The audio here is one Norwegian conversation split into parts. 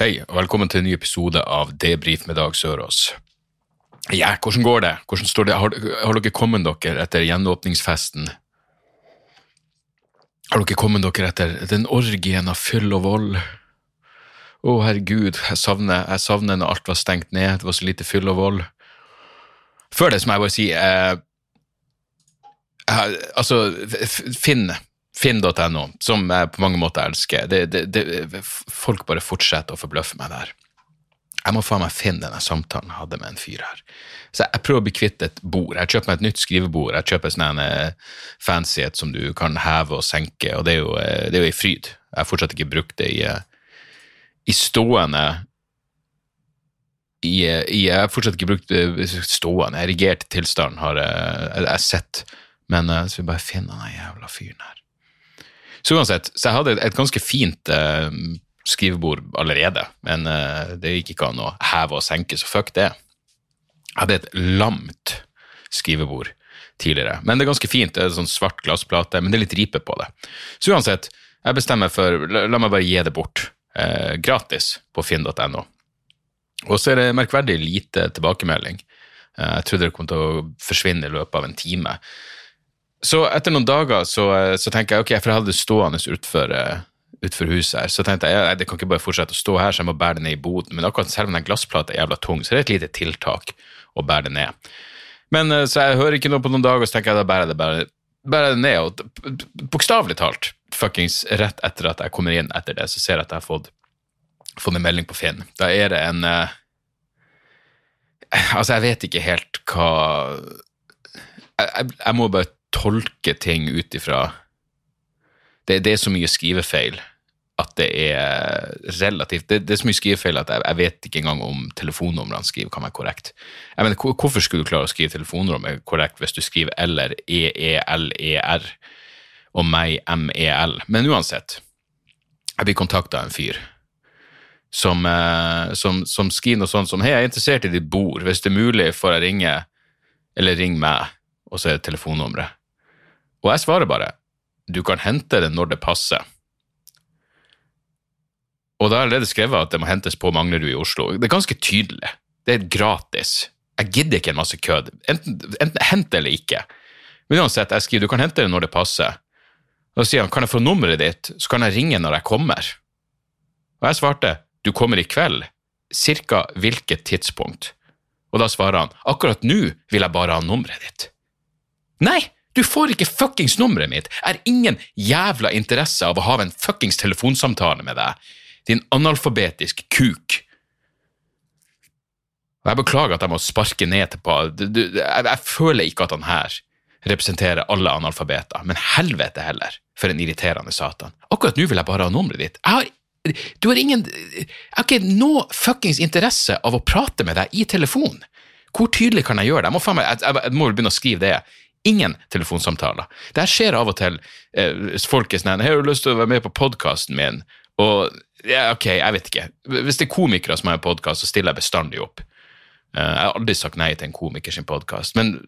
Hei, og velkommen til en ny episode av Debrif med Dag Sørås. Ja, hvordan går det? Hvordan står det? Har, har dere kommet dere etter gjenåpningsfesten? Har dere kommet dere etter den orgien av fyll og vold? Å, herregud, jeg savner, jeg savner når alt var stengt ned, det var så lite fyll og vold. Før det så må jeg bare si eh, jeg, Altså, Finn, finn.no, som jeg på mange måter elsker, det, det, det, folk bare fortsetter å forbløffe meg der. Jeg må faen meg finne denne samtalen jeg hadde med en fyr her. Så jeg prøver å bli kvitt et bord. Jeg kjøper meg et nytt skrivebord. Jeg kjøper sånn en eh, fancy som du kan heve og senke, og det er jo, eh, det er jo i fryd. Jeg har fortsatt ikke brukt det i, eh, i stående i, i, Jeg har fortsatt ikke brukt stående, erigert tilstand har jeg, jeg, jeg sett, men så vil bare finne den jævla fyren her. Så uansett, så jeg hadde et, ganske fint eh, skrivebord allerede, men eh, det gikk ikke an å heve og senke, så fuck det. Jeg hadde et lamt skrivebord tidligere, men det er ganske fint, det er sånn svart glassplate, men det er litt ripe på det. Så uansett, jeg bestemmer for, la, la meg bare gi det bort, eh, gratis på finn.no. Og så er det merkverdig lite tilbakemelding. Eh, Jeg trodde det kom til å forsvinne i løpet av en time. Så etter noen dager så, eh, så tenker jeg, ok, for jeg hadde det stående utfor, eh, utfor huset her, så tenkte jeg, ja, det kan ikke bare fortsette å stå her, så jeg må bære det ned i boden. Men akkurat selv om den glassplata er jævla tung, så er det et lite tiltak å bære det ned. Men eh, så jeg hører ikke noe på noen dager, så tenker jeg da bærer jeg det bare, bærer ned, og bokstavelig talt, fuckings rett etter at jeg kommer inn etter det, så ser jeg at jeg har fått, fått en melding på Finn. Da er det en, eh, altså jeg vet ikke helt hva, jeg, jeg, jeg må bare tolke ting ut ifra det, det er så mye skrivefeil at det er relativt Det, det er så mye skrivefeil at jeg, jeg vet ikke engang om telefonnumrene skriver kan være korrekt. Jeg mener, hvor- Hvorfor skulle du klare å skrive telefonnummeret korrekt hvis du skriver eller E-E-L-E-R og meg M-E-L? Men uansett, jeg blir kontakta av en fyr som, eh, som, som skriver noe sånt som Hei, jeg er interessert i ditt bord. Hvis det er mulig, får jeg ringe, eller ring meg, og så er det telefonnummeret. Og jeg svarer bare du kan hente det når det passer. Og da har jeg allerede skrevet at det må hentes på Manglerud i Oslo. Det er ganske tydelig. Det er gratis. Jeg gidder ikke en masse kødd. Enten, enten hent eller ikke. Men uansett, jeg skriver du kan hente det når det passer. Da sier han kan jeg få nummeret ditt, så kan jeg ringe når jeg kommer. Og jeg svarte du kommer i kveld, cirka hvilket tidspunkt? Og da svarer han akkurat nå vil jeg bare ha nummeret ditt. Nei, du får ikke fuckings nummeret mitt. Jeg har ingen jævla interesse av å ha en fuckings telefonsamtale med deg, din analfabetisk kuk. Og jeg beklager at jeg må sparke ned til på jeg, føler ikke at han her representerer alle analfabeter, men helvete heller, for en irriterende satan. Akkurat nå vil jeg bare ha nummeret ditt. Jeg har du har ingen Jeg har ikke noe fuckings interesse av å prate med deg i telefon. Hvor tydelig kan jeg gjøre det? Jeg må vel begynne å skrive det. Ingen telefonsamtaler. Det her skjer av og til. Eh, folk er sånn 'Har du lyst til å være med på podkasten min?' Og ja, ok, jeg vet ikke. Hvis det er komikere som har en podkast, så stiller jeg bestandig opp. Eh, jeg har aldri sagt nei til en komiker sin podkast, men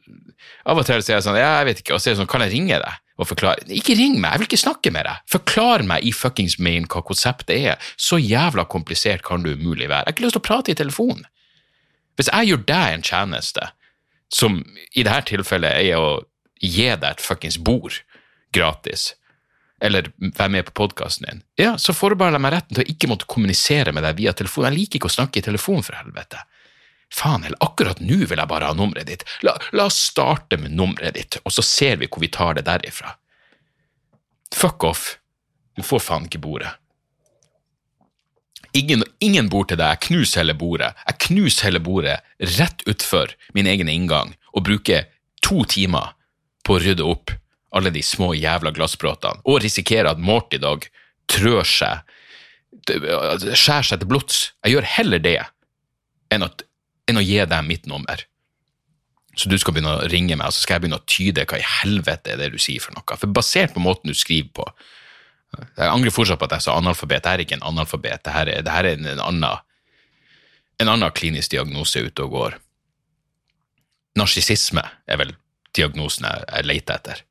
av og til sier jeg sånn Ja, jeg vet ikke. Og så er det sånn, kan jeg ringe deg? og forklare. Ikke ring meg, jeg vil ikke snakke med deg. Forklar meg i fuckings main hva konseptet er. Så jævla komplisert kan du umulig være. Jeg har ikke lyst til å prate i telefon. Hvis jeg gjør deg en tjeneste, som i dette tilfellet er å gi deg et fuckings bord gratis, eller være med på podkasten din, ja, så forbeholder jeg meg retten til å ikke måtte kommunisere med deg via telefon. Jeg liker ikke å snakke i telefon, for helvete. Faen heller, akkurat nå vil jeg bare ha nummeret ditt. La, la oss starte med nummeret ditt, og så ser vi hvor vi tar det derifra. Fuck off. Du får faen ikke bordet. Ingen, ingen bord til deg. Jeg knuser hele bordet. Jeg knuser hele bordet rett utfor min egen inngang og bruker to timer på å rydde opp alle de små jævla glassbråtene, og risikerer at Morty Dog trør seg det skjærer seg til blods. Jeg gjør heller det enn, at, enn å gi deg mitt nummer. Så du skal begynne å ringe meg, og så skal jeg begynne å tyde hva i helvete er det du sier for noe. For basert på måten du skriver på Jeg angrer fortsatt på at jeg sa analfabet. Dette er ikke en analfabet, dette er, dette er en, en, annen, en annen klinisk diagnose ute og går. Narsissisme er vel diagnosen jeg, jeg leter etter.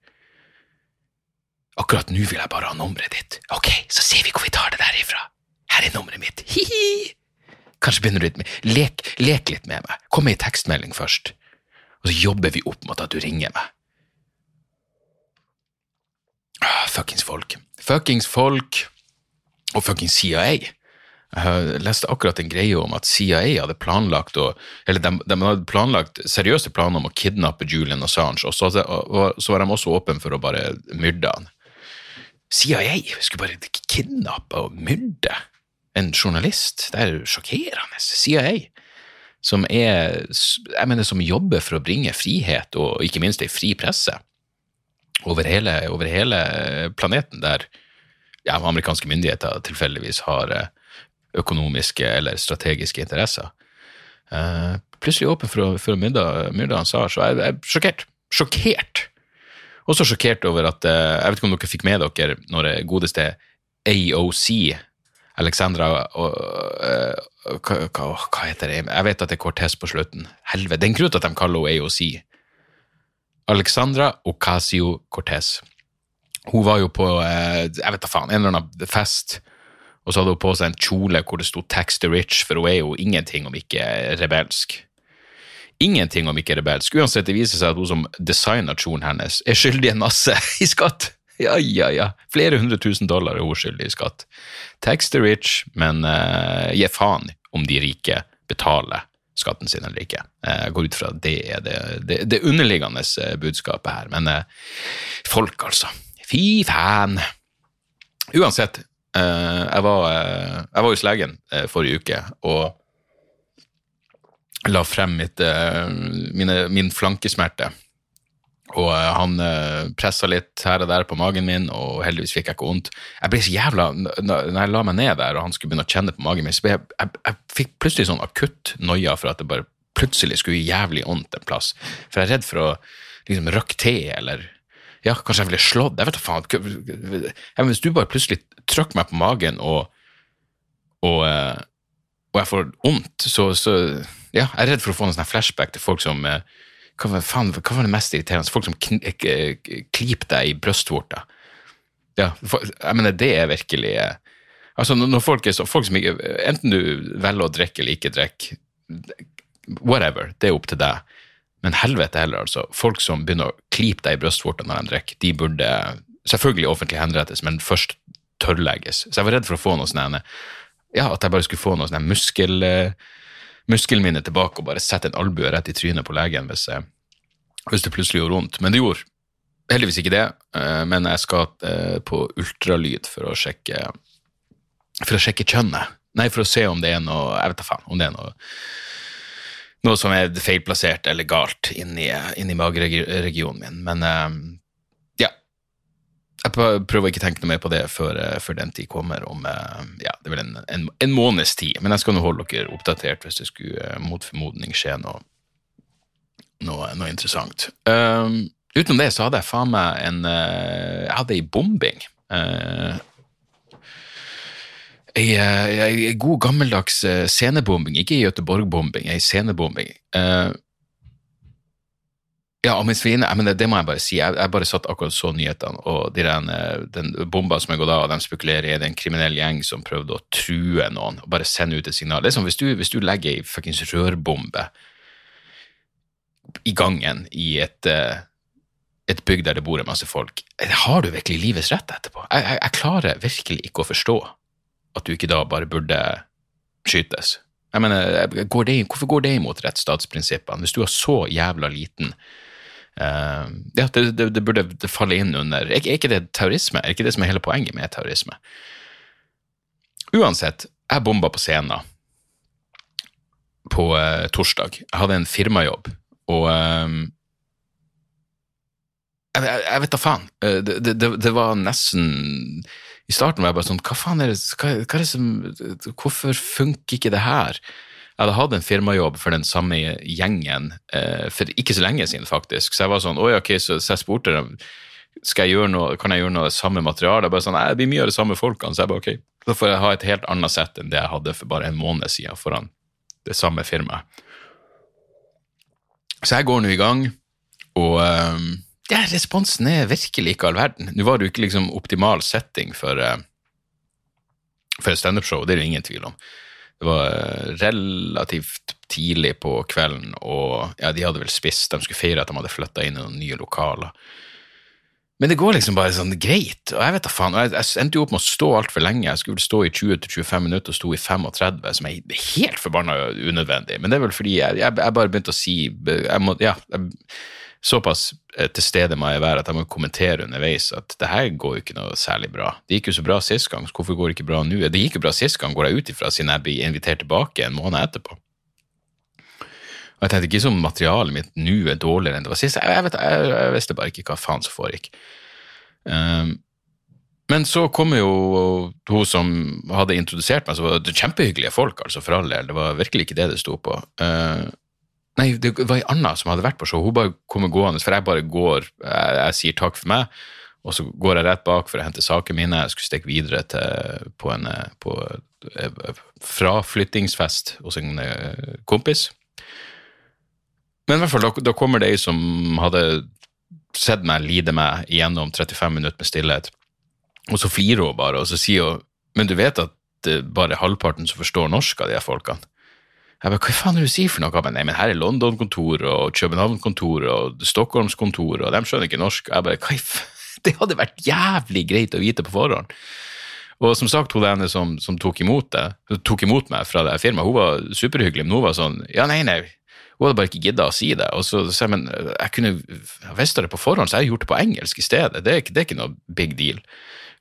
Akkurat nå vil jeg bare ha nummeret ditt. Ok, så ser vi hvor vi tar det derifra. Her er nummeret mitt. Hihi. Kanskje begynner du litt med lek, lek litt med meg. Kom med ei tekstmelding først, og så jobber vi opp mot at du ringer meg. Ah, fuckings folk. Fuckings folk og fuckings CIA. Jeg leste akkurat en greie om at CIA hadde planlagt å, eller de, de hadde planlagt seriøse planer om å kidnappe Julian Assange, og så, og så var de også åpne for å bare myrde han. CIA skulle bare kidnappe og myrde en journalist. Det er sjokkerende. CIA, som er jeg mener, som jobber for å bringe frihet og ikke minst ei fri presse over hele, over hele planeten, der ja, amerikanske myndigheter tilfeldigvis har eh, økonomiske eller strategiske interesser. Uh, plutselig åpen for å, for å myrde, Ansar, så jeg, jeg er sjokkert. Sjokkert! Også sjokkert over at uh, Jeg vet ikke om dere fikk med dere når det godeste AOC, Alexandra og uh, hva, hva, heter det? Jeg vet at det er Cortez på slutten. Helvete, det er en grunn til at de kaller henne AOC. Alexandra Ocasio-Cortez. Hun var jo på jeg vet da faen, en eller annen fest og så hadde hun på seg en kjole hvor det sto 'Tax the Rich', for hun er jo ingenting om ikke rebelsk. Ingenting om ikke rebelsk. Uansett, det viser seg at hun som designer kjolen hennes, er skyldig en masse i skatt. Ja, ja, ja. Flere hundre tusen dollar er hun skyldig i skatt. Tax the rich, men uh, gi faen om de rike betaler skatten sin eller ikke. Jeg går ut fra at det er det, det, det underliggende eh, budskapet her. Men uh, folk, altså. Fy faen. Uansett, jeg, var, jeg var hos legen forrige uke og la frem mitt, mine, min flankesmerte. Og han uh, pressa litt her og der på magen min, og heldigvis fikk jeg ikke vondt. Jeg ble så jævla, når jeg la meg ned der og han skulle begynne å kjenne på magen min, så jeg, jeg, jeg fikk plutselig sånn akutt noia for at det bare plutselig skulle gi jævlig vondt en plass. For jeg er redd for å liksom røkke til eller ja, kanskje jeg ville slått Jeg vet da faen. Hvis du bare plutselig trykker meg på magen, og, og, eh, og jeg får vondt, så, så, Ja, jeg er redd for å få en sånn flashback til folk som eh, hva, faen, hva var det mest irriterende? Folk som klyper deg i brystvorta. Ja, jeg mener, det er virkelig eh, Altså, når folk er så folk som ikke, Enten du velger å drikke eller ikke drikke, whatever, det er opp til deg. Men helvete heller, altså. Folk som begynner å klype deg i brystvorta når de drikker, de burde selvfølgelig offentlig henrettes, men først tørrlegges. Så jeg var redd for å få noe sånn Ja, at jeg bare skulle få noe sånn muskel, muskelminne tilbake og bare sette en albue rett i trynet på legen hvis, hvis det plutselig gjorde vondt. Men det gjorde heldigvis ikke det. Eh, men jeg skal eh, på ultralyd for å sjekke for å sjekke kjønnet. Nei, for å se om det er noe Jeg vet da faen. Om det er noe noe som er feilplassert eller galt inni, inni mageregionen min. Men ja. Jeg prøver ikke å tenke noe mer på det før, uh, før den tid kommer, om uh, ja, det er vel en, en, en, måneds tid. Men jeg skal nå holde dere oppdatert hvis det skulle mot formodning skje noe, noe, noe interessant. utenom det så hadde jeg faen meg en Jeg hadde ei bombing. Uh, Ei, ei, god, gammeldags scenebombing, ikke ei Göteborg-bombing, ei scenebombing. Uh, ja, inne, men det, det, må jeg bare si. Jeg, jeg bare satt akkurat så nyhetene, og de den, eh, den bomba som er gått av, og de spekulerer i det en kriminell gjeng som prøvde å true noen og bare sende ut et signal. Det er som hvis du, hvis du legger ei fuckings rørbombe i gangen i et, et bygg der det bor en masse folk, har du virkelig livets rett etterpå? Jeg, jeg, jeg klarer virkelig ikke å forstå at du ikke da bare burde skytes. Jeg mener, går det, Hvorfor går det imot rettsstatsprinsippene? Hvis du har så jævla liten Ja, det, det, det, burde falle inn under er, er ikke det terrorisme? Er ikke det som er hele poenget med terrorisme? Uansett, jeg bomba på scenen på uh, torsdag. Jeg hadde en firmajobb, og um, jeg, jeg, jeg, vet da faen. Det, det, det, var nesten I starten var jeg bare sånn Hva faen er det, hva, hva er det som Hvorfor funker ikke det her? Jeg hadde hatt en firmajobb for den samme gjengen eh, for ikke så lenge siden, faktisk. Så jeg var sånn, oi, ok, så, så jeg spurte dem skal jeg gjøre noe, kan jeg gjøre noe av det samme materialet. Bare sånn, Det blir mye av de samme folkene. Så jeg bare ok, da får jeg ha et helt annet sett enn det jeg hadde for bare en måned siden foran det samme firmaet. Så jeg går nå i gang, og um, ja, responsen er virkelig ikke all verden. Nå var det jo ikke liksom optimal setting for, uh, for standup-show, det er det ingen tvil om. Det var uh, relativt tidlig på kvelden, og ja, de hadde vel spist, de skulle feire at de hadde flytta inn i noen nye lokaler. Men det går liksom bare sånn greit, og jeg vet da faen, jeg, jeg endte jo opp med å stå altfor lenge. Jeg skulle stå i 20-25 minutter og sto i 35, som er helt forbanna unødvendig. Men det er vel fordi jeg, jeg bare begynte å si jeg må, ja, jeg, Såpass til stede må jeg være at jeg må kommentere underveis at det her går jo ikke noe særlig bra. Det gikk jo så bra sist gang, så hvorfor går det ikke bra nå? Det gikk jo bra sist gang, går jeg ut ifra, siden jeg blir invitert tilbake en måned etterpå. Og jeg tenkte ikke som materialet mitt nå er dårligere enn det var sist. Jeg, vet, jeg, jeg visste bare ikke hva faen som foregikk. Um, men så kommer jo hun som hadde introdusert meg, så var det kjempehyggelige folk, altså for all del. Det var virkelig ikke det det sto på. Uh, nei, det var ei anna som hadde vært på show. Hun bare kommer gående, for jeg bare går, jeg, jeg sier takk for meg, og så går jeg rett bak for å hente sakene mine. Jeg skulle stikke videre til, på en på, fraflyttingsfest hos en eh, kompis. Men i hvert fall, da, da kommer det ei som hadde sett meg lide meg igjennom 35 minutter med stillhet, og så flirer hun bare, og så sier hun Men du vet at det er bare halvparten som forstår norsk av de her folkene? Jeg bare, Hva faen er det du sier for noe? Men, nei, men her er London-kontoret og København-kontoret og Stockholms-kontoret, og de skjønner ikke norsk. Jeg bare, hva Det hadde vært jævlig greit å vite på forhånd. Og som sagt, hun ene som, som tok, imot det, tok imot meg fra det firmaet, hun var superhyggelig, men hun var sånn Ja, nei, nei, hun hadde bare ikke gidda å si det. Og så sa jeg men jeg kunne visst det på forhånd, så jeg har gjort det på engelsk i stedet. Det er, det er ikke noe big deal.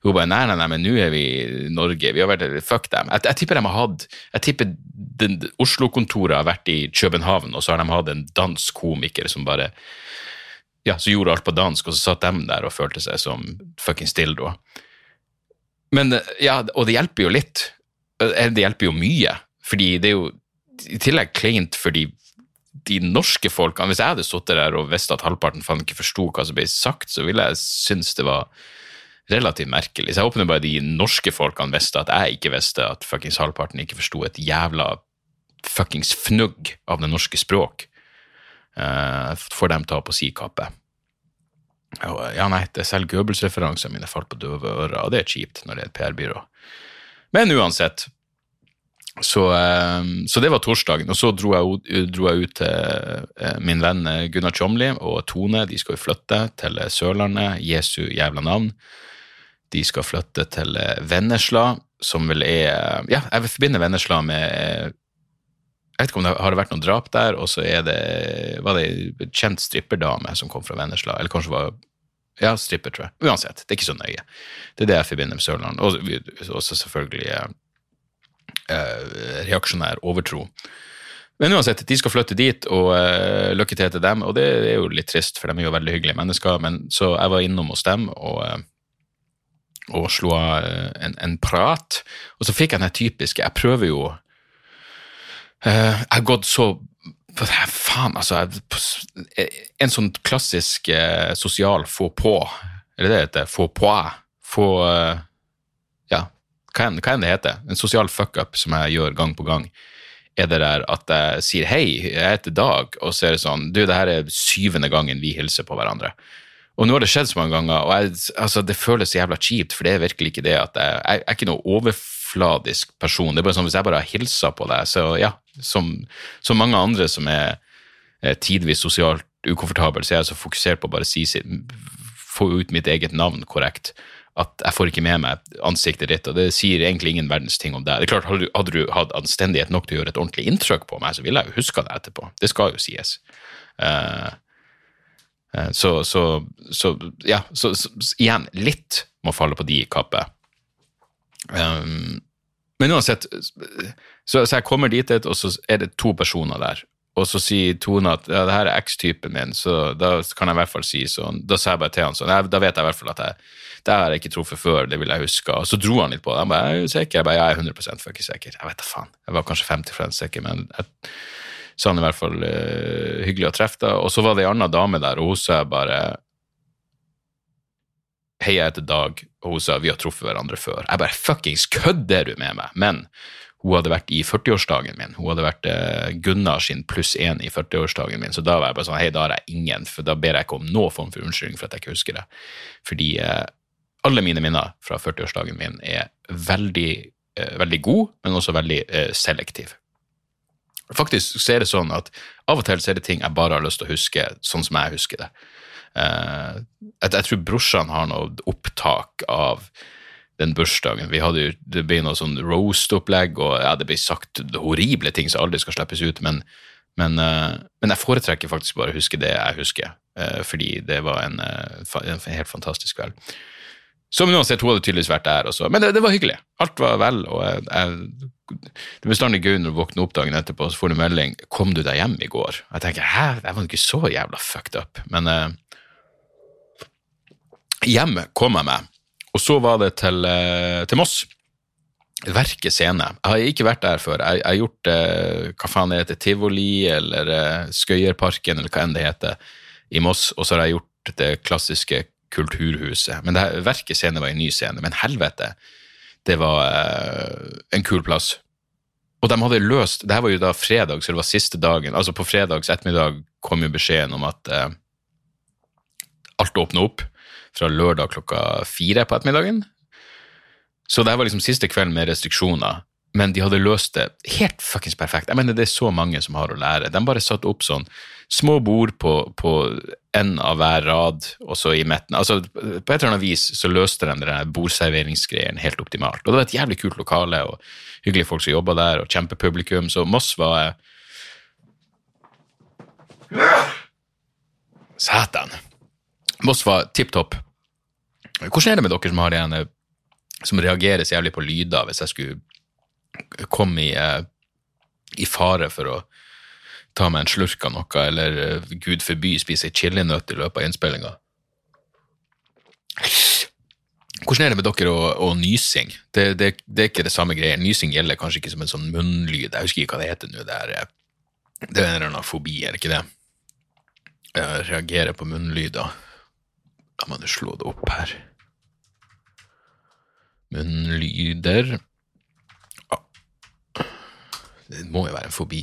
Hun bare nei, nei, nei, men nå er vi i Norge. Vi har vært Fuck dem. Jeg, jeg tipper de har hatt Jeg tipper Oslo-kontoret har vært i København, og så har de hatt en dansk komiker som bare ja, så gjorde alt på dansk, og så satt de der og følte seg som fuckings dildo. Men ja, og det hjelper jo litt. Det hjelper jo mye, fordi det er jo i tillegg kleint for de de norske folkene Hvis jeg hadde sittet der og visst at halvparten faen ikke forsto hva som ble sagt, så ville jeg synes det var relativt merkelig. Så jeg håper bare de norske folkene visste at jeg ikke visste at fuckings halvparten ikke forsto et jævla fuckings fnugg av det norske språk. Uh, får dem ta på si kappe. Ja, nei, det er selv Goebbels-referansene mine falt på døve ører, og det er kjipt når det er et PR-byrå. Men uansett, så, eh, så, det var torsdagen. Og så dro jeg, dro jeg ut til eh, min venn eh, Gunnar Tjomli og Tone. De skal jo flytte til Sørlandet. Jesu jævla navn. De skal flytte til Vennesla, som vel er Ja, jeg forbinde Vennesla med Jeg vet ikke om det har vært noen drap der, og så er det var det ei kjent stripperdame som kom fra Vennesla. Eller kanskje var ja, stripper, tror jeg. Uansett, det er ikke så nøye. Det er det jeg forbinder med Sørland. Og også selvfølgelig eh, reaksjonær overtro. Men uansett, de skal flytte dit, og eh, lykke til til dem. Og det er jo litt trist, for de er jo veldig hyggelige mennesker. Men så jeg var innom hos dem og, uh, og av uh, en, en, prat. Og så fikk jeg den typiske Jeg prøver jo Jeg har gått så Faen, altså. En sånn klassisk sosial få på, eller det heter? Få på? Få enn, hva enn det heter, en sosial fuckup som jeg gjør gang på gang, er det der at jeg sier hei, jeg heter Dag, og så er det sånn du, det her er syvende gangen vi hilser på hverandre. Og nå har det skjedd så mange ganger, og jeg, altså, det føles så jævla kjipt, for det er virkelig ikke det at jeg, jeg, er ikke noe overfladisk person. Det er bare sånn hvis jeg bare har hilsa på deg, så ja, som, som mange andre som er, er tidvis sosialt ukomfortabel, så er jeg så fokusert på å bare si, få ut mitt eget navn korrekt at jeg får ikke med meg ansiktet ditt, og det sier egentlig ingen verdens ting om deg. Det er klart, Hadde du, hadde du hatt anstendighet nok til å gjøre et ordentlig inntrykk på meg, så ville jeg jo huska det etterpå. Det skal jo sies. Uh, så, så, så, ja, så, så, igjen, litt må falle på de kappe. Um, men uansett, så, jeg kommer dit, og så er det to personer der. og så sier Tone at ja, det her er X-typen min, så da kan jeg i hvert fall si sånn. Da sa jeg bare til han sånn, da vet jeg i hvert fall at jeg, det har jeg ikke truffet før, det vil jeg huske. Og så dro han litt på det. Han bare, jeg er sikker? Jeg bare, jeg er 100 fuckings sikker. Jeg vet da faen. Jeg var kanskje 50% sikker, men jeg sa han i hvert fall uh, hyggelig å treffe deg. Og så var det ei anna dame der, og hun sa bare Hei, jeg heter Dag, og hun sa vi har truffet hverandre før. Jeg bare fuckings kødder du med meg? Men hun hadde vært i 40-årsdagen min. Hun hadde vært eh, Gunnar sin pluss én i 40-årsdagen min. Så da var jeg bare sånn hei, da har jeg ingen, for da ber jeg ikke om noen form for unnskyldning for at jeg ikke husker det. Fordi eh, alle mine minner fra 40-årsdagen min er veldig, eh, veldig gode, men også veldig selektive. Faktisk så er det sånn at av og til så er det ting jeg bare har lyst til å huske sånn som jeg husker det. Uh, jeg, jeg tror brorsan har noe opptak av den bursdagen. Vi hadde jo, Det ble noe sånn roast-opplegg, og ja, det ble sagt horrible ting som aldri skal slippes ut. Men, men, uh, men jeg foretrekker faktisk bare å huske det jeg husker, uh, fordi det var en, eh, en helt fantastisk kveld. Som uansett, hun hadde tydeligvis vært der også. Men det, det var hyggelig. Alt var vel. og jeg, jeg, Det er bestandig gøy når du våkner opp dagen etterpå og får du melding 'Kom du deg hjem i går?' Jeg tenker 'hæ, jeg var ikke så jævla fucked up'. Men eh, hjem kom jeg meg, og så var det til, eh, til Moss. Verket scene. Jeg har ikke vært der før. Jeg, jeg har gjort eh, hva faen det heter, Tivoli eller eh, Skøyerparken eller hva enn det heter i Moss, og så har jeg gjort det klassiske Kulturhuset. Men det Verket scene var en ny scene, men helvete, det var eh, en kul plass. Og de hadde løst Det her var jo da fredag, så det var siste dagen. Altså på fredags ettermiddag kom jo beskjeden om at eh, alt åpna opp fra lørdag klokka fire på ettermiddagen. Så det her var liksom siste kvelden med restriksjoner, men de hadde løst det helt fuckings perfekt. Jeg mener, det er så mange som har å lære. De bare satte opp sånn små bord på, på en av hver rad, og så i midten. Altså, på et eller annet vis så løste de denne bordserveringsgreien helt optimalt. Og det var et jævlig kult lokale, og hyggelige folk som jobba der, og kjempepublikum, så Moss var Satan. Moss var tipp topp. Hvordan er det med dere som har det ene som reagerer så jævlig på lyder hvis jeg skulle komme i, eh, i fare for å ta meg en slurk av noe, eller eh, gud forby spise ei chilinøtt i løpet av innspillinga? Hvordan er det med dere og, og nysing? Det, det, det er ikke det samme greia. Nysing gjelder kanskje ikke som en sånn munnlyd. Jeg husker ikke hva det heter nå. Det er, eh, det er en eller annen fobi, er det ikke det? Jeg reagerer på munnlyder. La meg slå det opp her. Munnlyder Ah. Det må jo være en fobi.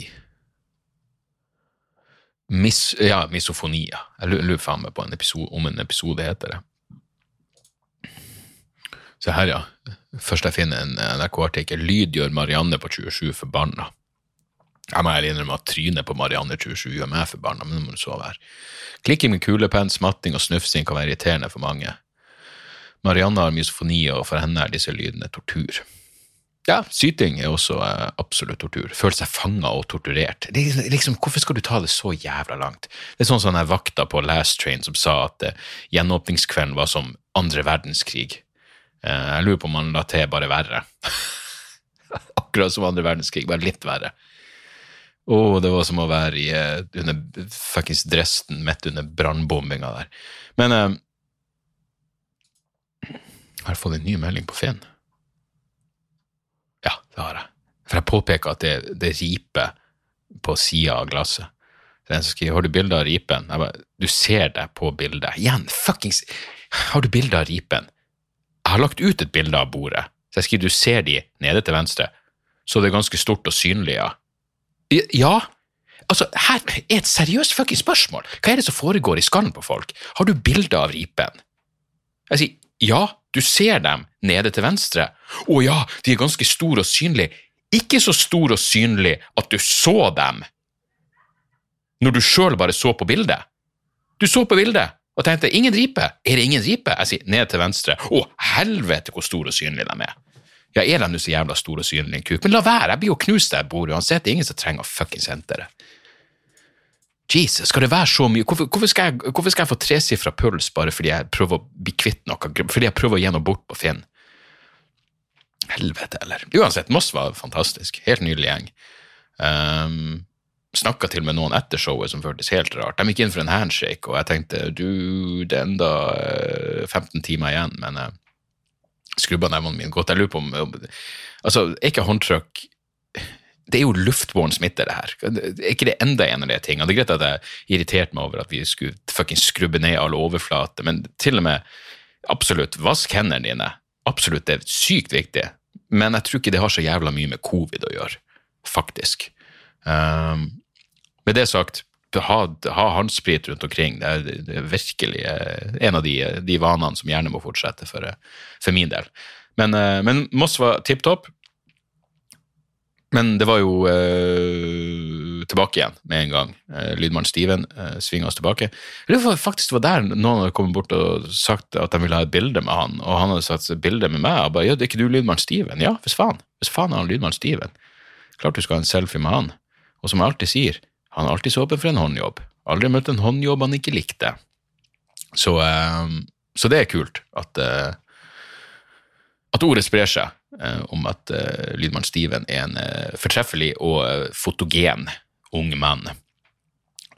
Mis, ja, misofonia. Jeg lurer- faen meg på en episode, om en episode heter det. Se her, ja. Først jeg finner en NRK-artikkel. Lyd gjør Marianne på 27 forbanna. Jeg må ærlig innrømme at trynet på Marianne 27 gjør meg forbanna, men nå må du så være. Klikking med kulepenn, smatting og snufsing kan være irriterende for mange. Marianne har misofoni, og for henne er disse lydene tortur. Ja, syting er også eh, absolutt tortur. Føle seg fanga og torturert. Det er liksom, hvorfor skal du ta det så jævla langt? Det er sånn som den vakta på Last Train som sa at eh, gjenåpningskvelden var som andre verdenskrig. Eh, jeg lurer på om han la til bare verre. Akkurat som andre verdenskrig, bare litt verre. Å, det var som å være i, eh, under fuckings Dresden midt under brannbombinga der. Men eh, jeg har fått en ny melding på Finn. Ja, det har jeg. For jeg påpeker at det, det riper på sida av glasset. Så Den som skriver 'Har du bilde av ripen?' Jeg bare, du ser det på bildet. Igjen, fuckings Har du bilde av ripen? Jeg har lagt ut et bilde av bordet, så jeg skriver 'Du ser de nede til venstre', så det er ganske stort og synlig, ja. Ja, altså, her er et seriøst fuckings spørsmål. Hva er det som foregår i skallen på folk? Har du bilde av ripen? Jeg sier ja, du ser dem nede til venstre. Å ja, de er ganske store og synlige. Ikke så store og synlige at du så dem når du sjøl bare så på bildet. Du så på bildet og tenkte ingen ripe. Er det ingen ripe? Jeg sier ned til venstre. Å, helvete hvor store og synlige de er. Ja, er de nå så jævla store og synlige, kuk? Men la være, jeg blir jo knust der jeg bor uansett. Det er ingen som trenger å fuckings hente det. Jesus, skal det være så mye? Hvorfor, hvorfor, skal, jeg, hvorfor skal jeg få tresifra puls bare fordi jeg prøver å bli kvitt noe? Fordi jeg prøver å gi noe bort på Finn? Helvete, eller? Uansett, Moss var fantastisk. Helt nydelig gjeng. Um, snakka til med noen etter showet som føltes helt rart. De gikk inn for en handshake, og jeg tenkte du, det er enda eh, 15 timer igjen, men jeg skrubba nevene mine godt. Jeg lurer på om Altså, er ikke håndtrykk det er jo luftbåren smitte, det her. Er ikke det enda en av de tingene? Det er greit at jeg irriterte meg over at vi skulle fucking skrubbe ned alle overflate, men til og med absolutt, vask hendene dine. Absolutt, det er sykt viktig. Men jeg tror ikke det har så jævla mye med covid å gjøre, faktisk. Um, med det sagt, ha, ha håndsprit rundt omkring. Det er, det er virkelig eh, en av de, de, vanene som gjerne må fortsette for, eh, for min del. Men, eh, men Moss var tipp topp. Men det var jo eh, tilbake igjen med en gang. Eh, Lydmann Steven eh, svinga oss tilbake. Det var faktisk det var der noen hadde kommet bort og sagt at de ville ha et bilde med han, og han hadde satt et bilde med meg. og bare, ja, det er ikke du Lydmann Steven? Ja, hvis faen. Hvis faen er han Lydmann Steven. Klart du skal ha en selfie med han. Og som jeg alltid sier, han er alltid så åpen for en håndjobb. Aldri møtt en håndjobb han ikke likte. Så, eh, så det er kult at, uh, at ordet sprer seg om at lydmann Steven er en fortreffelig og fotogen ung mann.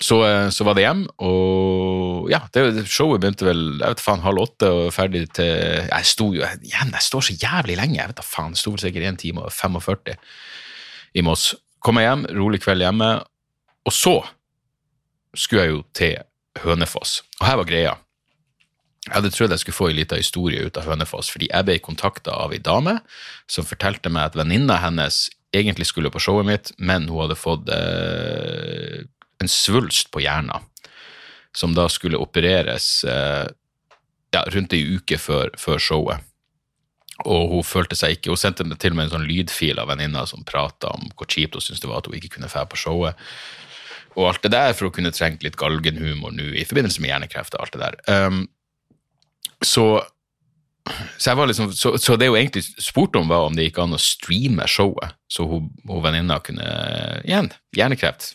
Så, så, var det hjem, og ja, det, showet begynte vel jeg vet faen, halv åtte og ferdig til Jeg sto jo igjen, jeg står så jævlig lenge. jeg vet da faen, Sto vel sikkert 1 time og 45 i Moss. Kom jeg hjem, rolig kveld hjemme, og så skulle jeg jo til Hønefoss. Og her var greia. Jeg hadde trodd jeg skulle få en liten historie ut av Hønefoss, fordi jeg ble kontakta av ei dame som fortalte meg at venninna hennes egentlig skulle på showet mitt, men hun hadde fått eh, en svulst på hjernen, som da skulle opereres eh, ja, rundt ei uke før, før showet og hun følte seg ikke, hun sendte til og med en sånn lydfil av venninna som prata om hvor kjipt hun syntes det var at hun ikke kunne dra på showet. Og alt det der for å kunne trengt litt galgenhumor nå i forbindelse med hjernekreft og alt det der. Um, så, så, liksom, så, så, det hun egentlig spurte om, var om det gikk an å streame showet, så hun, hun venninna kunne Igjen, hjernekreft.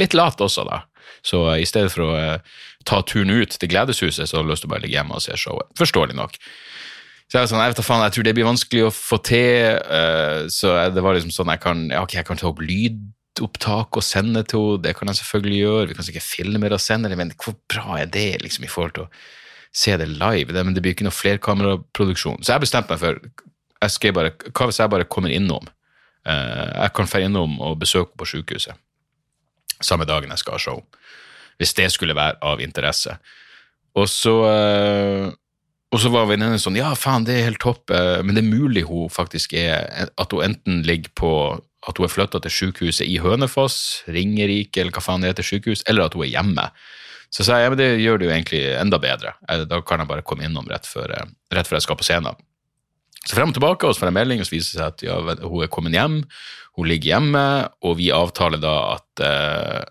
Litt lat også, da. Så i stedet for å uh, ta turen ut til Gledeshuset, så hadde hun lyst til å bare ligge hjemme og se showet. Forståelig nok. Så jeg, sånn, jeg, vet, faen, jeg tror det blir vanskelig å få til. Uh, så det var liksom sånn jeg kan, ja, okay, jeg kan ta opp lydopptak og sende til henne. Det kan jeg selvfølgelig gjøre. Vi kan sikkert filme det og sende det, men hvor bra er det liksom i forhold til å se det live? Det, men det blir ikke noe flerkameraproduksjon. Så jeg bestemte meg for jeg bare, hva hvis jeg bare kommer innom? Uh, jeg kan dra innom og besøke på sykehuset samme dagen jeg skal ha show. Hvis det skulle være av interesse. Og så uh, og så var venninnen sånn Ja, faen, det er helt topp, eh, men det er mulig hun faktisk er At hun enten ligger på At hun er flytta til sykehuset i Hønefoss, Ringerike, eller hva faen det heter, sykehus, eller at hun er hjemme. Så sa jeg ja, men det gjør det jo egentlig enda bedre. Da kan jeg bare komme innom rett før, eh, rett før jeg skal på scenen. Så frem og tilbake, og så får jeg melding, og så viser det seg at ja, hun er kommet hjem. Hun ligger hjemme, og vi avtaler da at uh,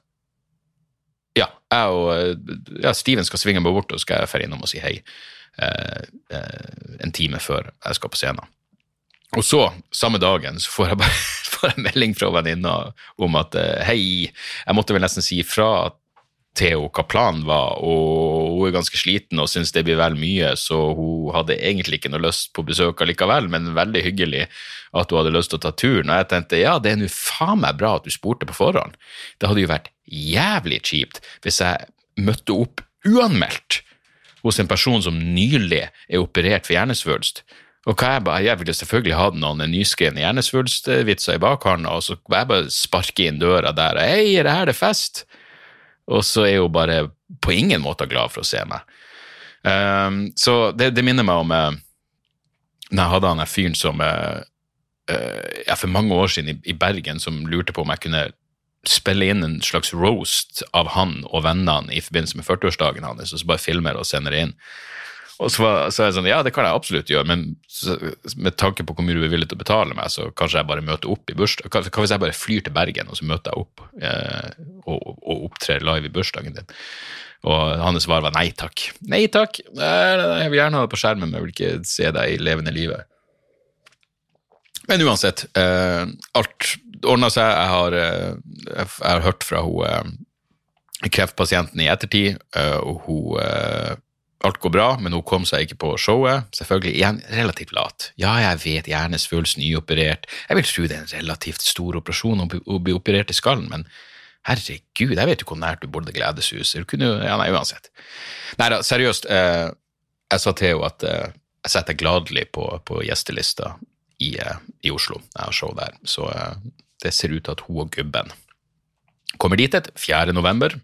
ja, jeg og ja, Steven skal svinge meg bort, og så skal jeg dra innom og si hei. uh, uh, en time før jeg skal på scenen. Og så, samme dagen, så får jeg bare får jeg melding fra venninna om at eh, hei, jeg måtte vel nesten si fra Theo hva planen var, og hun er ganske sliten og syns det blir vel mye, så hun hadde egentlig ikke noe lyst på besøk allikevel, men veldig hyggelig at hun hadde lyst til å ta turen. Og jeg tenkte ja, det er nå faen meg bra at du spurte på forhånd. Det hadde jo vært jævlig kjipt hvis jeg møtte opp uanmeldt hos en person som nylig er operert for hjernesvulst. Og hva jeg, bare, jeg ville selvfølgelig hatt noen nyskrevne hjernesvulstvitser i bakhånda, og så jeg bare sparke inn døra der 'Hei, er det her det fest?' Og så er hun bare på ingen måte glad for å se meg. Um, så det, det, minner meg om uh, når jeg hadde han fyren som uh, uh, for mange år siden i, i Bergen som lurte på om jeg kunne spille inn en slags roast av han og vennene i forbindelse med 40-årsdagen hans, og så bare filmer og sender inn. Og så, var, så er jeg sånn, ja, det kan jeg absolutt gjøre, men med tanke på hvor mye du er villig til å betale meg, så kanskje jeg bare møter opp i bursdag. Hva, hvis jeg bare flyr til Bergen, og så møter jeg opp eh, og, og, opptrer live i bursdagen din? Og hans svar var nei takk. Nei takk, jeg vil gjerne ha det på skjermen, men jeg vil ikke se deg i levende livet. Men uansett, eh, alt ordna seg. Jeg har, eh, jeg har, hørt fra hun eh, kreftpasienten i ettertid, eh, og hun eh, Alt går bra, men hun kom seg ikke på showet. Selvfølgelig igjen relativt lat. Ja, jeg vet, hjernesvulst, nyoperert. Jeg vil tro det er en relativt stor operasjon å bli operert i skallen, men Herregud, jeg vet jo hvor nært du bodde Gledeshuset. Du kunne Ja, nei, uansett. Nei da, seriøst. Eh, jeg sa til henne at eh, jeg setter gladelig på, på gjestelista i, eh, i Oslo. Jeg har show der. Så eh, det ser ut til at hun og gubben kommer dit et 4. november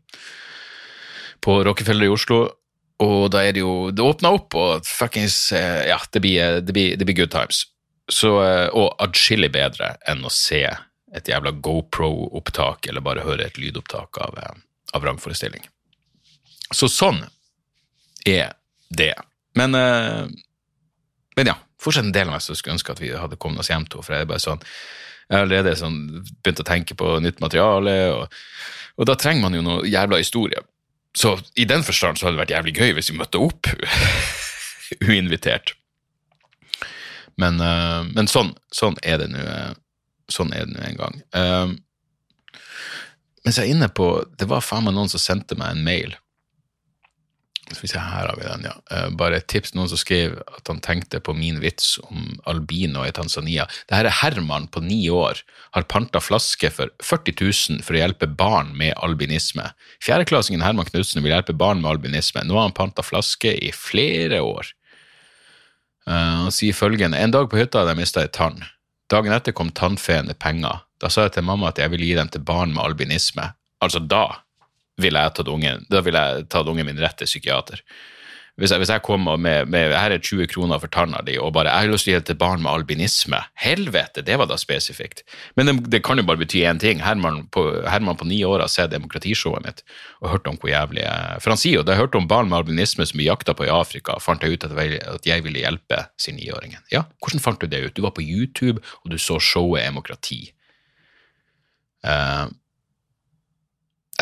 på Rockefeller i Oslo. Og da er det jo Det åpner opp, og fuckings eh, Ja, det blir, det blir, det blir good times. Så, eh, og adskillig bedre enn å se et jævla GoPro-opptak eller bare høre et lydopptak av, eh, av rangforestilling. Så sånn er det. Men, eh, men ja, fortsatt en del av meg som skulle ønske at vi hadde kommet oss hjem til for jeg er bare sånn jeg har allerede sånn, begynt å tenke på nytt materiale, og, og da trenger man jo noe jævla historie. Så i den forstand så hadde det vært jævlig gøy hvis vi møtte opp uinvitert. Men, uh, men sånn, sånn er det nå eh, sånn er det nå en gang. Uh, mens jeg er inne på Det var faen meg noen som sendte meg en mail. Skal vi se, her har vi den, ja. Uh, bare et tips. Noen som skrev at han tenkte på min vits om albino i Tanzania. Det her er Herman på ni år. Har panta flaske for 40 000 for å hjelpe barn med albinisme. Fjerdeklassingen Herman Knutsen vil hjelpe barn med albinisme. Nå har han panta flaske i flere år. Uh, han sier følgende En dag på hytta hadde jeg mista ei tann. Dagen etter kom tannfeen med penger. Da sa jeg til mamma at jeg ville gi dem til barn med albinisme. Altså, da ville jeg tatt ungen, da ville jeg tatt ungen min rett til psykiater. Hvis jeg, hvis jeg kommer med, med her er 20 kroner for tanna di, og bare jeg har lyst til å til barn med albinisme Helvete, det var da spesifikt. Men det, det kan jo bare bety én ting. Herman på, Herman ni år har sett demokratishowet mitt og hørt om hvor jævlig jeg For han sier jo det, jeg hørte om barn med albinisme som blir jakta på i Afrika, fant jeg ut at jeg, at jeg ville hjelpe sin niåringen. Ja, hvordan fant du det ut? Du var på YouTube, og du så showet Demokrati. Uh,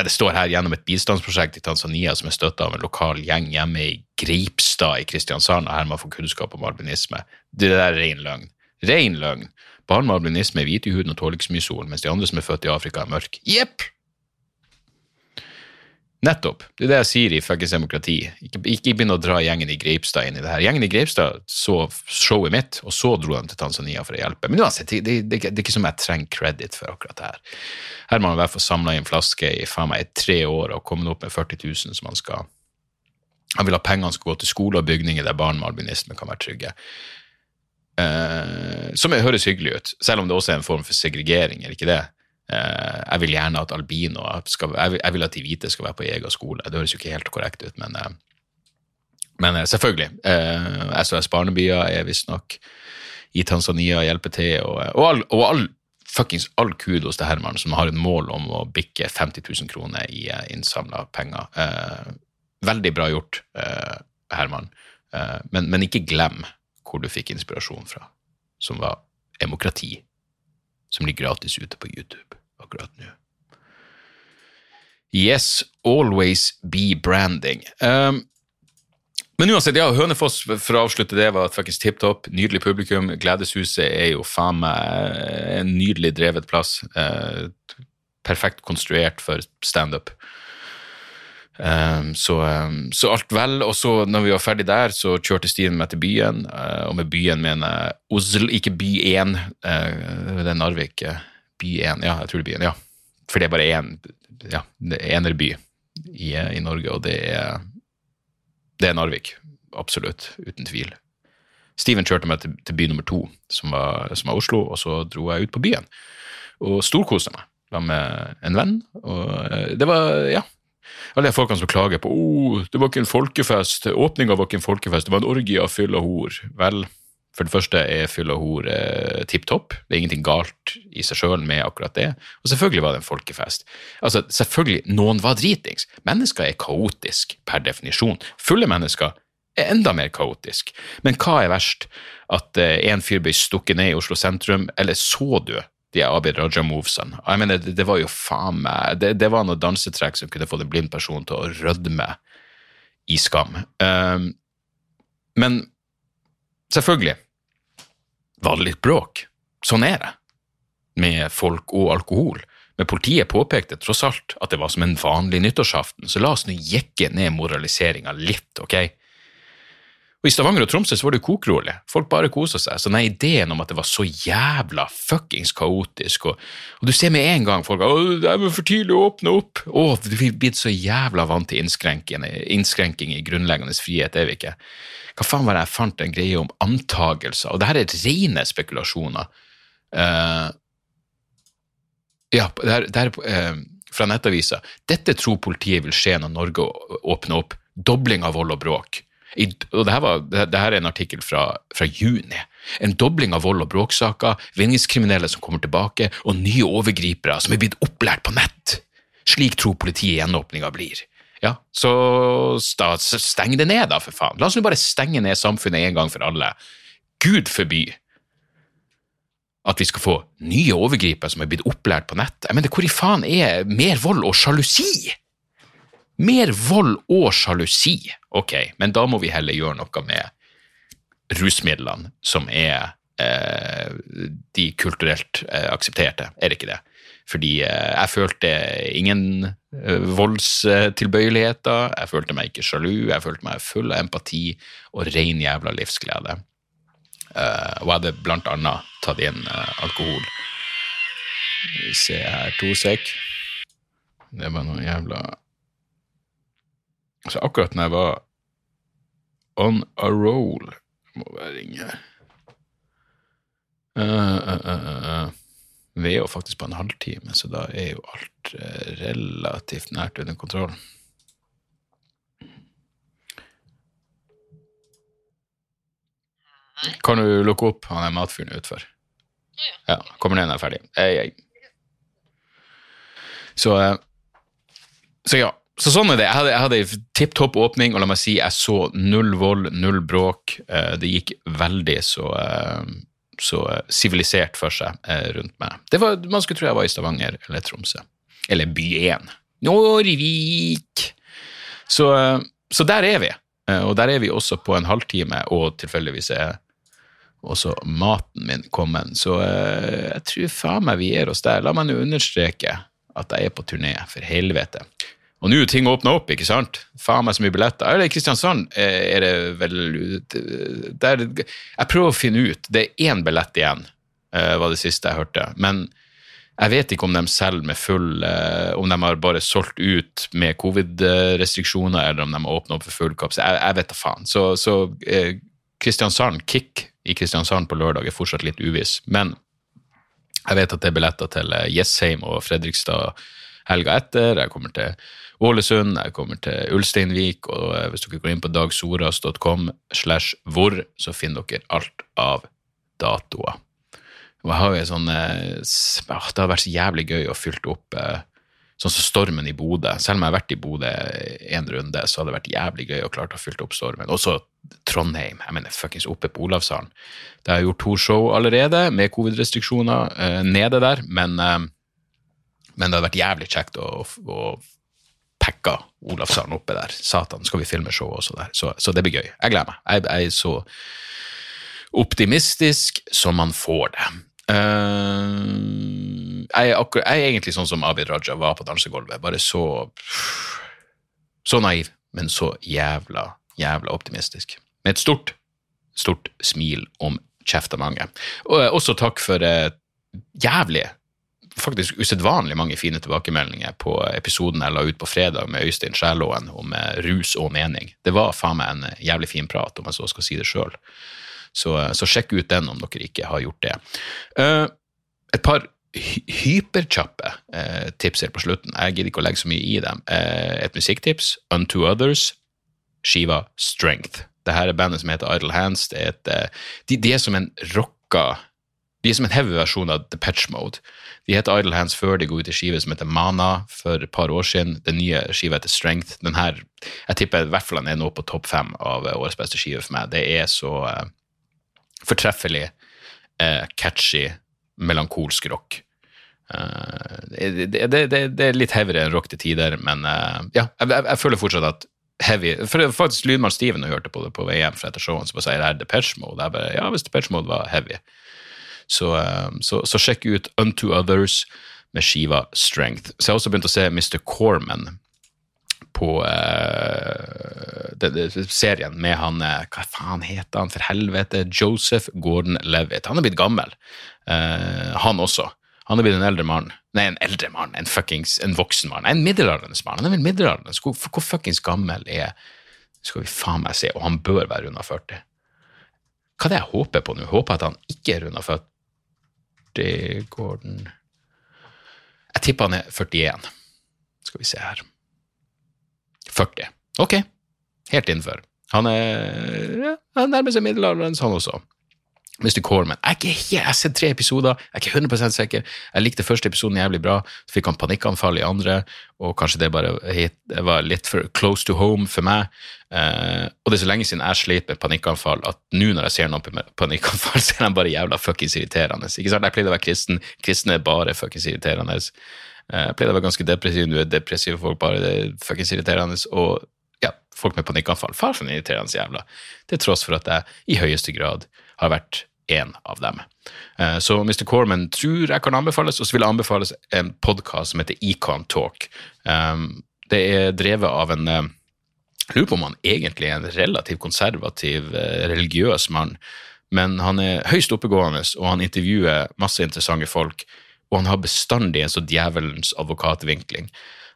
det står her gjennom et bistandsprosjekt i Tanzania som er støtta av en lokal gjeng hjemme i Greipstad i Kristiansand, og her man får kunnskap om albinisme. Det der er ren løgn. Ren løgn. Barn med albinisme er hvite i huden og tåler ikke så mye sol, mens de andre som er født i Afrika, er mørke. Jepp! Nettopp. Det er det jeg sier i fuckings demokrati. Ikke, ikke begynn å dra gjengen i Greipstad inn i det her. Gjengen i Greipstad så showet mitt, og så dro de til Tanzania for å hjelpe. Men uansett, det, det, det, det er ikke som jeg trenger credit for akkurat det her. Her må man i hvert fall samla inn flaske i faen meg tre år og kommet opp med 40 000 som man skal Han vil ha pengene skal gå til skole og bygninger der barn med albinisme kan være trygge. Uh, som høres hyggelig ut, selv om det også er en form for segregering, er ikke det? Uh, jeg vil gjerne at albino skal, jeg, vil, at de hvite skal være på egen skole. Det høres jo ikke helt korrekt ut, men, uh, men selvfølgelig. SOS Barnebyer er visstnok i Tanzania hjelper til, og, og, all, og all, fuckings all kudos til Herman, som har et mål om å bikke 50 000 kroner i innsamla penger. veldig bra gjort, Herman, men, men ikke glem hvor du fikk inspirasjon fra, som var demokrati, som ligger gratis ute på YouTube akkurat nå. Yes, always be branding. Um, men uansett, ja, Hønefoss for å avslutte det var faktisk tipp topp. Nydelig publikum. Gledeshuset er jo faen meg en nydelig drevet plass. Uh, perfekt konstruert for standup. Um, så, um, så, alt vel. Og så, når vi var ferdig der, så kjørte Stian meg til byen. Uh, og med byen mener jeg Oslo, ikke by 1. Uh, det er Narvik. Uh, by 1, ja, jeg tror det er byen. Ja. For det er bare én ja, enerby i, i Norge, og det er, det er Narvik. Absolutt. Uten tvil. Steven kjørte meg til, til by nummer to, som var, som var, Oslo, og så dro jeg ut på byen. Og storkoste meg sammen med en venn. Og det var, ja, alle de folkene som klager på oh, det var ikke en folkefest, åpninga var ikke en folkefest, det var en orgie av fyll og hor. Vel, for det første er fyll og hor eh, tipp topp. Det er ingenting galt i seg sjøl med akkurat det. Og selvfølgelig var det en folkefest. Altså, selvfølgelig, noen var dritings. Mennesker er kaotisk per definisjon. Fulle mennesker er enda mer kaotisk. Men hva er verst? At eh, en fyr ble stukket ned i Oslo sentrum, eller så du de Abid Raja-movesene. Jeg mener, det, det, var jo faen meg det, det, var noe dansetrekk som kunne fått en blind person til å rødme i skam. Um, men selvfølgelig var det litt bråk. Sånn er det med folk og alkohol. Men politiet påpekte tross alt at det var som en vanlig nyttårsaften, så la oss nå jekke ned moraliseringa litt, ok? Og I Stavanger og Tromsø så var det kokrolig. Folk bare kosa seg. Så den ideen om at det var så jævla fuckings kaotisk, og, og du ser med en gang folk at det er for tidlig å åpne opp. Å, vi er blitt så jævla vant til innskrenking i grunnleggende frihet, er vi ikke? Hva faen var det jeg fant en greie om antagelser? Og det her er rene spekulasjoner. Uh, ja, det her, det her uh, fra Nettavisa. Dette tror politiet vil skje når Norge åpner opp. Dobling av vold og bråk. I, og det her, var, det, det her, er en artikkel fra, fra, juni. En dobling av vold- og bråksaker, vinningskriminelle som kommer tilbake, og nye overgripere som er blitt opplært på nett. Slik tror politiet gjenåpninga blir. Ja, så steng det ned, da, for faen. La oss nå bare stenge ned samfunnet en gang for alle. Gud forby at vi skal få nye overgripere som er blitt opplært på nett. Jeg mener, hvor i faen er mer vold og sjalusi? Mer vold og sjalusi. Ok, men da må vi heller gjøre noe med rusmidlene, som er eh, de kulturelt eh, aksepterte, er det ikke det? Fordi eh, jeg følte ingen eh, voldstilbøyeligheter, jeg følte meg ikke sjalu, jeg følte meg full av empati og ren jævla livsglede. Eh, og jeg hadde blant annet tatt inn eh, alkohol. Se her, to sek. Det var noe jævla så akkurat når jeg var on a roll Må bare ringe. Uh, uh, uh, Vi er jo faktisk på en halvtime, så da er jo alt relativt nært under kontroll. Kan du lukke opp han er matfyren utfor? Ja, kommer ned når jeg er ferdig. Ei, ei. Så, så ja, så sånn er det. Jeg hadde, jeg hadde tipp topp åpning, og la meg si jeg så null vold, null bråk. Eh, det gikk veldig så eh, så sivilisert for seg eh, rundt meg. Det var, Man skulle tro jeg var i Stavanger eller Tromsø. Eller by 1. Nårvik! Så, så der er vi. Og der er vi også på en halvtime, og tilfeldigvis er også maten min kommet. Så jeg tror faen meg vi gir oss der. La meg nå understreke at jeg er på turné, for helvete. Og nå er ting åpna opp, ikke sant? Faen meg så mye billetter. Eller Kristiansand eh, er det vel der, Jeg prøver å finne ut. Det er én billett igjen, eh, var det siste jeg hørte. Men jeg vet ikke om de selger med full eh, Om de har bare solgt ut med covid-restriksjoner, eller om de har åpna opp for full kapasitet. Jeg, jeg, vet da faen. Så, så Kristiansand, Kick i Kristiansand på lørdag er fortsatt litt uviss. Men jeg vet at det er billetter til Jessheim og Fredrikstad helga etter. Jeg kommer til Ålesund, jeg kommer til Ulsteinvik, og eh, hvis dere går inn på dagsoras.com slash hvor, så finner dere alt av datoer. Og jeg har jo sånn eh, Det har vært så jævlig gøy å fylle opp eh, sånn som Stormen i Bodø. Selv om jeg har vært i Bodø en runde, så hadde det vært jævlig gøy å klare å fylle opp Stormen. Også Trondheim. Jeg mener fuckings oppe på Olavshallen. Det har jeg gjort to show allerede, med covid-restriksjoner nede der, men, men det hadde vært jævlig kjekt å, å pekka Olavshallen oppe der. Satan, skal vi filme show også der? Så, så det blir gøy. Jeg gleder meg. Jeg, jeg, er så optimistisk som man får det. Uh, jeg, er akkur, jeg, er egentlig sånn som Abid Raja var på dansegulvet. Bare så Så naiv, men så jævla, jævla optimistisk. Med et stort, stort smil om kjeftemanget. Og også takk for uh, jævlig faktisk usedvanlig mange fine tilbakemeldinger på episoden jeg la ut på fredag med Øystein Skjælåen om eh, rus og mening. Det var faen meg en jævlig fin prat, om jeg så skal si det sjøl. Så, eh, så, sjekk ut den om dere ikke har gjort det. Uh, et par hy hyperkjappe uh, tips her på slutten. Jeg gidder ikke å legge så mye i dem. Uh, et musikktips, Unto Others, skiva Strength. Dette er bandet som heter Idle Hands. Det er et, de, de er som en rocka de er som en heavy versjon av The Patch Mode. De het Idle Hands før de går ut i skive som heter Mana for et par år siden. Den nye skiva heter Strength. Den her, jeg tipper i hvert fall den er nå på topp fem av årets beste skive for meg. Det er så uh, fortreffelig, uh, catchy, melankolsk rock. Uh, det, det, det, det, er litt heavyere enn rock til tider, men ja, jeg, jeg, jeg, føler fortsatt at heavy For faktisk Lydmann Steven og hørte på det på vei hjem fra etter showet, så bare sier det er Depeche Mode. Jeg bare, ja, hvis Depeche Mode var heavy. Så, eh, så, så, sjekk ut Unto Others med skiva Strength. Så jeg har også begynt å se Mr. Corman på uh, det, det, serien med han eh, Hva faen heter han, for helvete? Joseph Gordon-Levitt. Han er blitt gammel, uh, han også. Han er blitt en eldre mann. Nei, en eldre mann, en fuckings, en voksen mann. En middelaldrende mann. Han er vel middelaldrende. Hvor, hvor fuckings gammel er Skal vi faen meg se, og han bør være unna 40. Hva er det jeg håper på nå? Håper at han ikke er unna 40. Gordon Jeg tipper han er 41. Skal vi se her. 40. Ok, helt innenfor. Han er, ja, nærmer seg middelalderen, han også. Mr. Corman. Jeg, jeg har sett tre episoder, jeg er ikke 100 sikker. Jeg likte første episoden jævlig bra, så fikk han panikkanfall i andre, og kanskje det bare det var litt for close to home for meg. Eh, og det er så lenge siden jeg sliter med panikkanfall, at nå når jeg ser noen panikkanfall, så er de bare jævla fuckings irriterende. Ikke sant? Jeg pleide å være kristen, kristne er bare fuckings irriterende. Uh, jeg pleide å være ganske depressiv, nå er depressive folk bare det er fuckings irriterende. og ja, folk med panikkanfall. Far for irriterende jævla. Til tross for at jeg i høyeste grad har vært én av dem. Eh, så Mr. Corman tror jeg kan anbefales, og så vil jeg anbefales en podkast som heter Econ Talk. Um, det er drevet av en jeg eh, lurer på om han egentlig er en relativt konservativ, eh, religiøs mann, men han er høyst oppegående, og han intervjuer masse interessante folk, og han har bestandig en så djevelens advokatvinkling.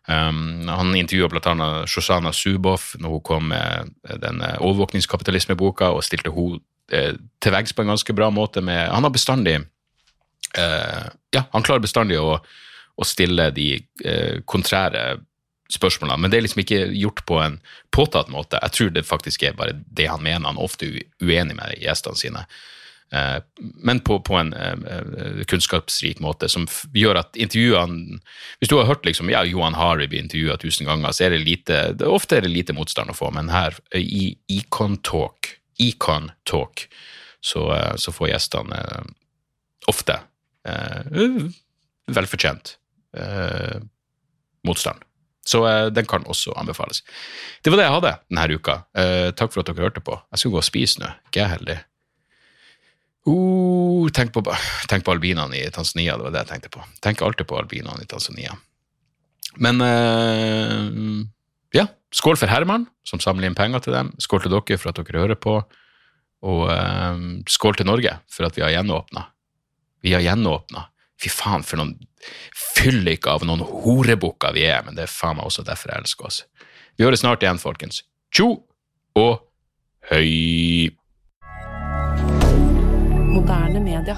Um, han intervjua bl.a. Shoshana Zuboff når hun kom med den overvåkningskapitalismeboka, og stilte hun eh, til veggs på en ganske bra måte. Med, han har bestandig eh, Ja, han klarer bestandig å, å stille de eh, kontrære spørsmålene, men det er liksom ikke gjort på en påtatt måte. Jeg tror det faktisk er bare det han mener. Han er ofte uenig med gjestene sine. Eh, men på, på en uh, kunnskapsrik måte, som gjør at intervjuene Hvis du har hørt liksom, ja, Johan Harry bli intervjua tusen ganger, så er det lite det, ofte er det lite motstand å få, men her i Econ Talk, Econ Talk så, uh, så får gjestene uh, ofte velfortjent motstand. Så den kan også anbefales. Det var det jeg hadde denne uka. takk for at dere hørte på. Jeg skal gå og spise nå. Ikke jeg heldig? Uh, tenk, på, tenk på albinene i Tanzania, det var det jeg tenkte på. Tenk alltid på albinene i Tanzania. Men uh, ja, skål for Herman, som samler inn penger til dem. Skål til dere for at dere hører på. Og uh, skål til Norge for at vi har gjenåpna. Vi har gjenåpna. Fy faen, for noen fyllik av noen horebukker vi er, men det er faen meg også derfor jeg elsker oss. Vi høres snart igjen, folkens. Tjo og høy! Moderne media.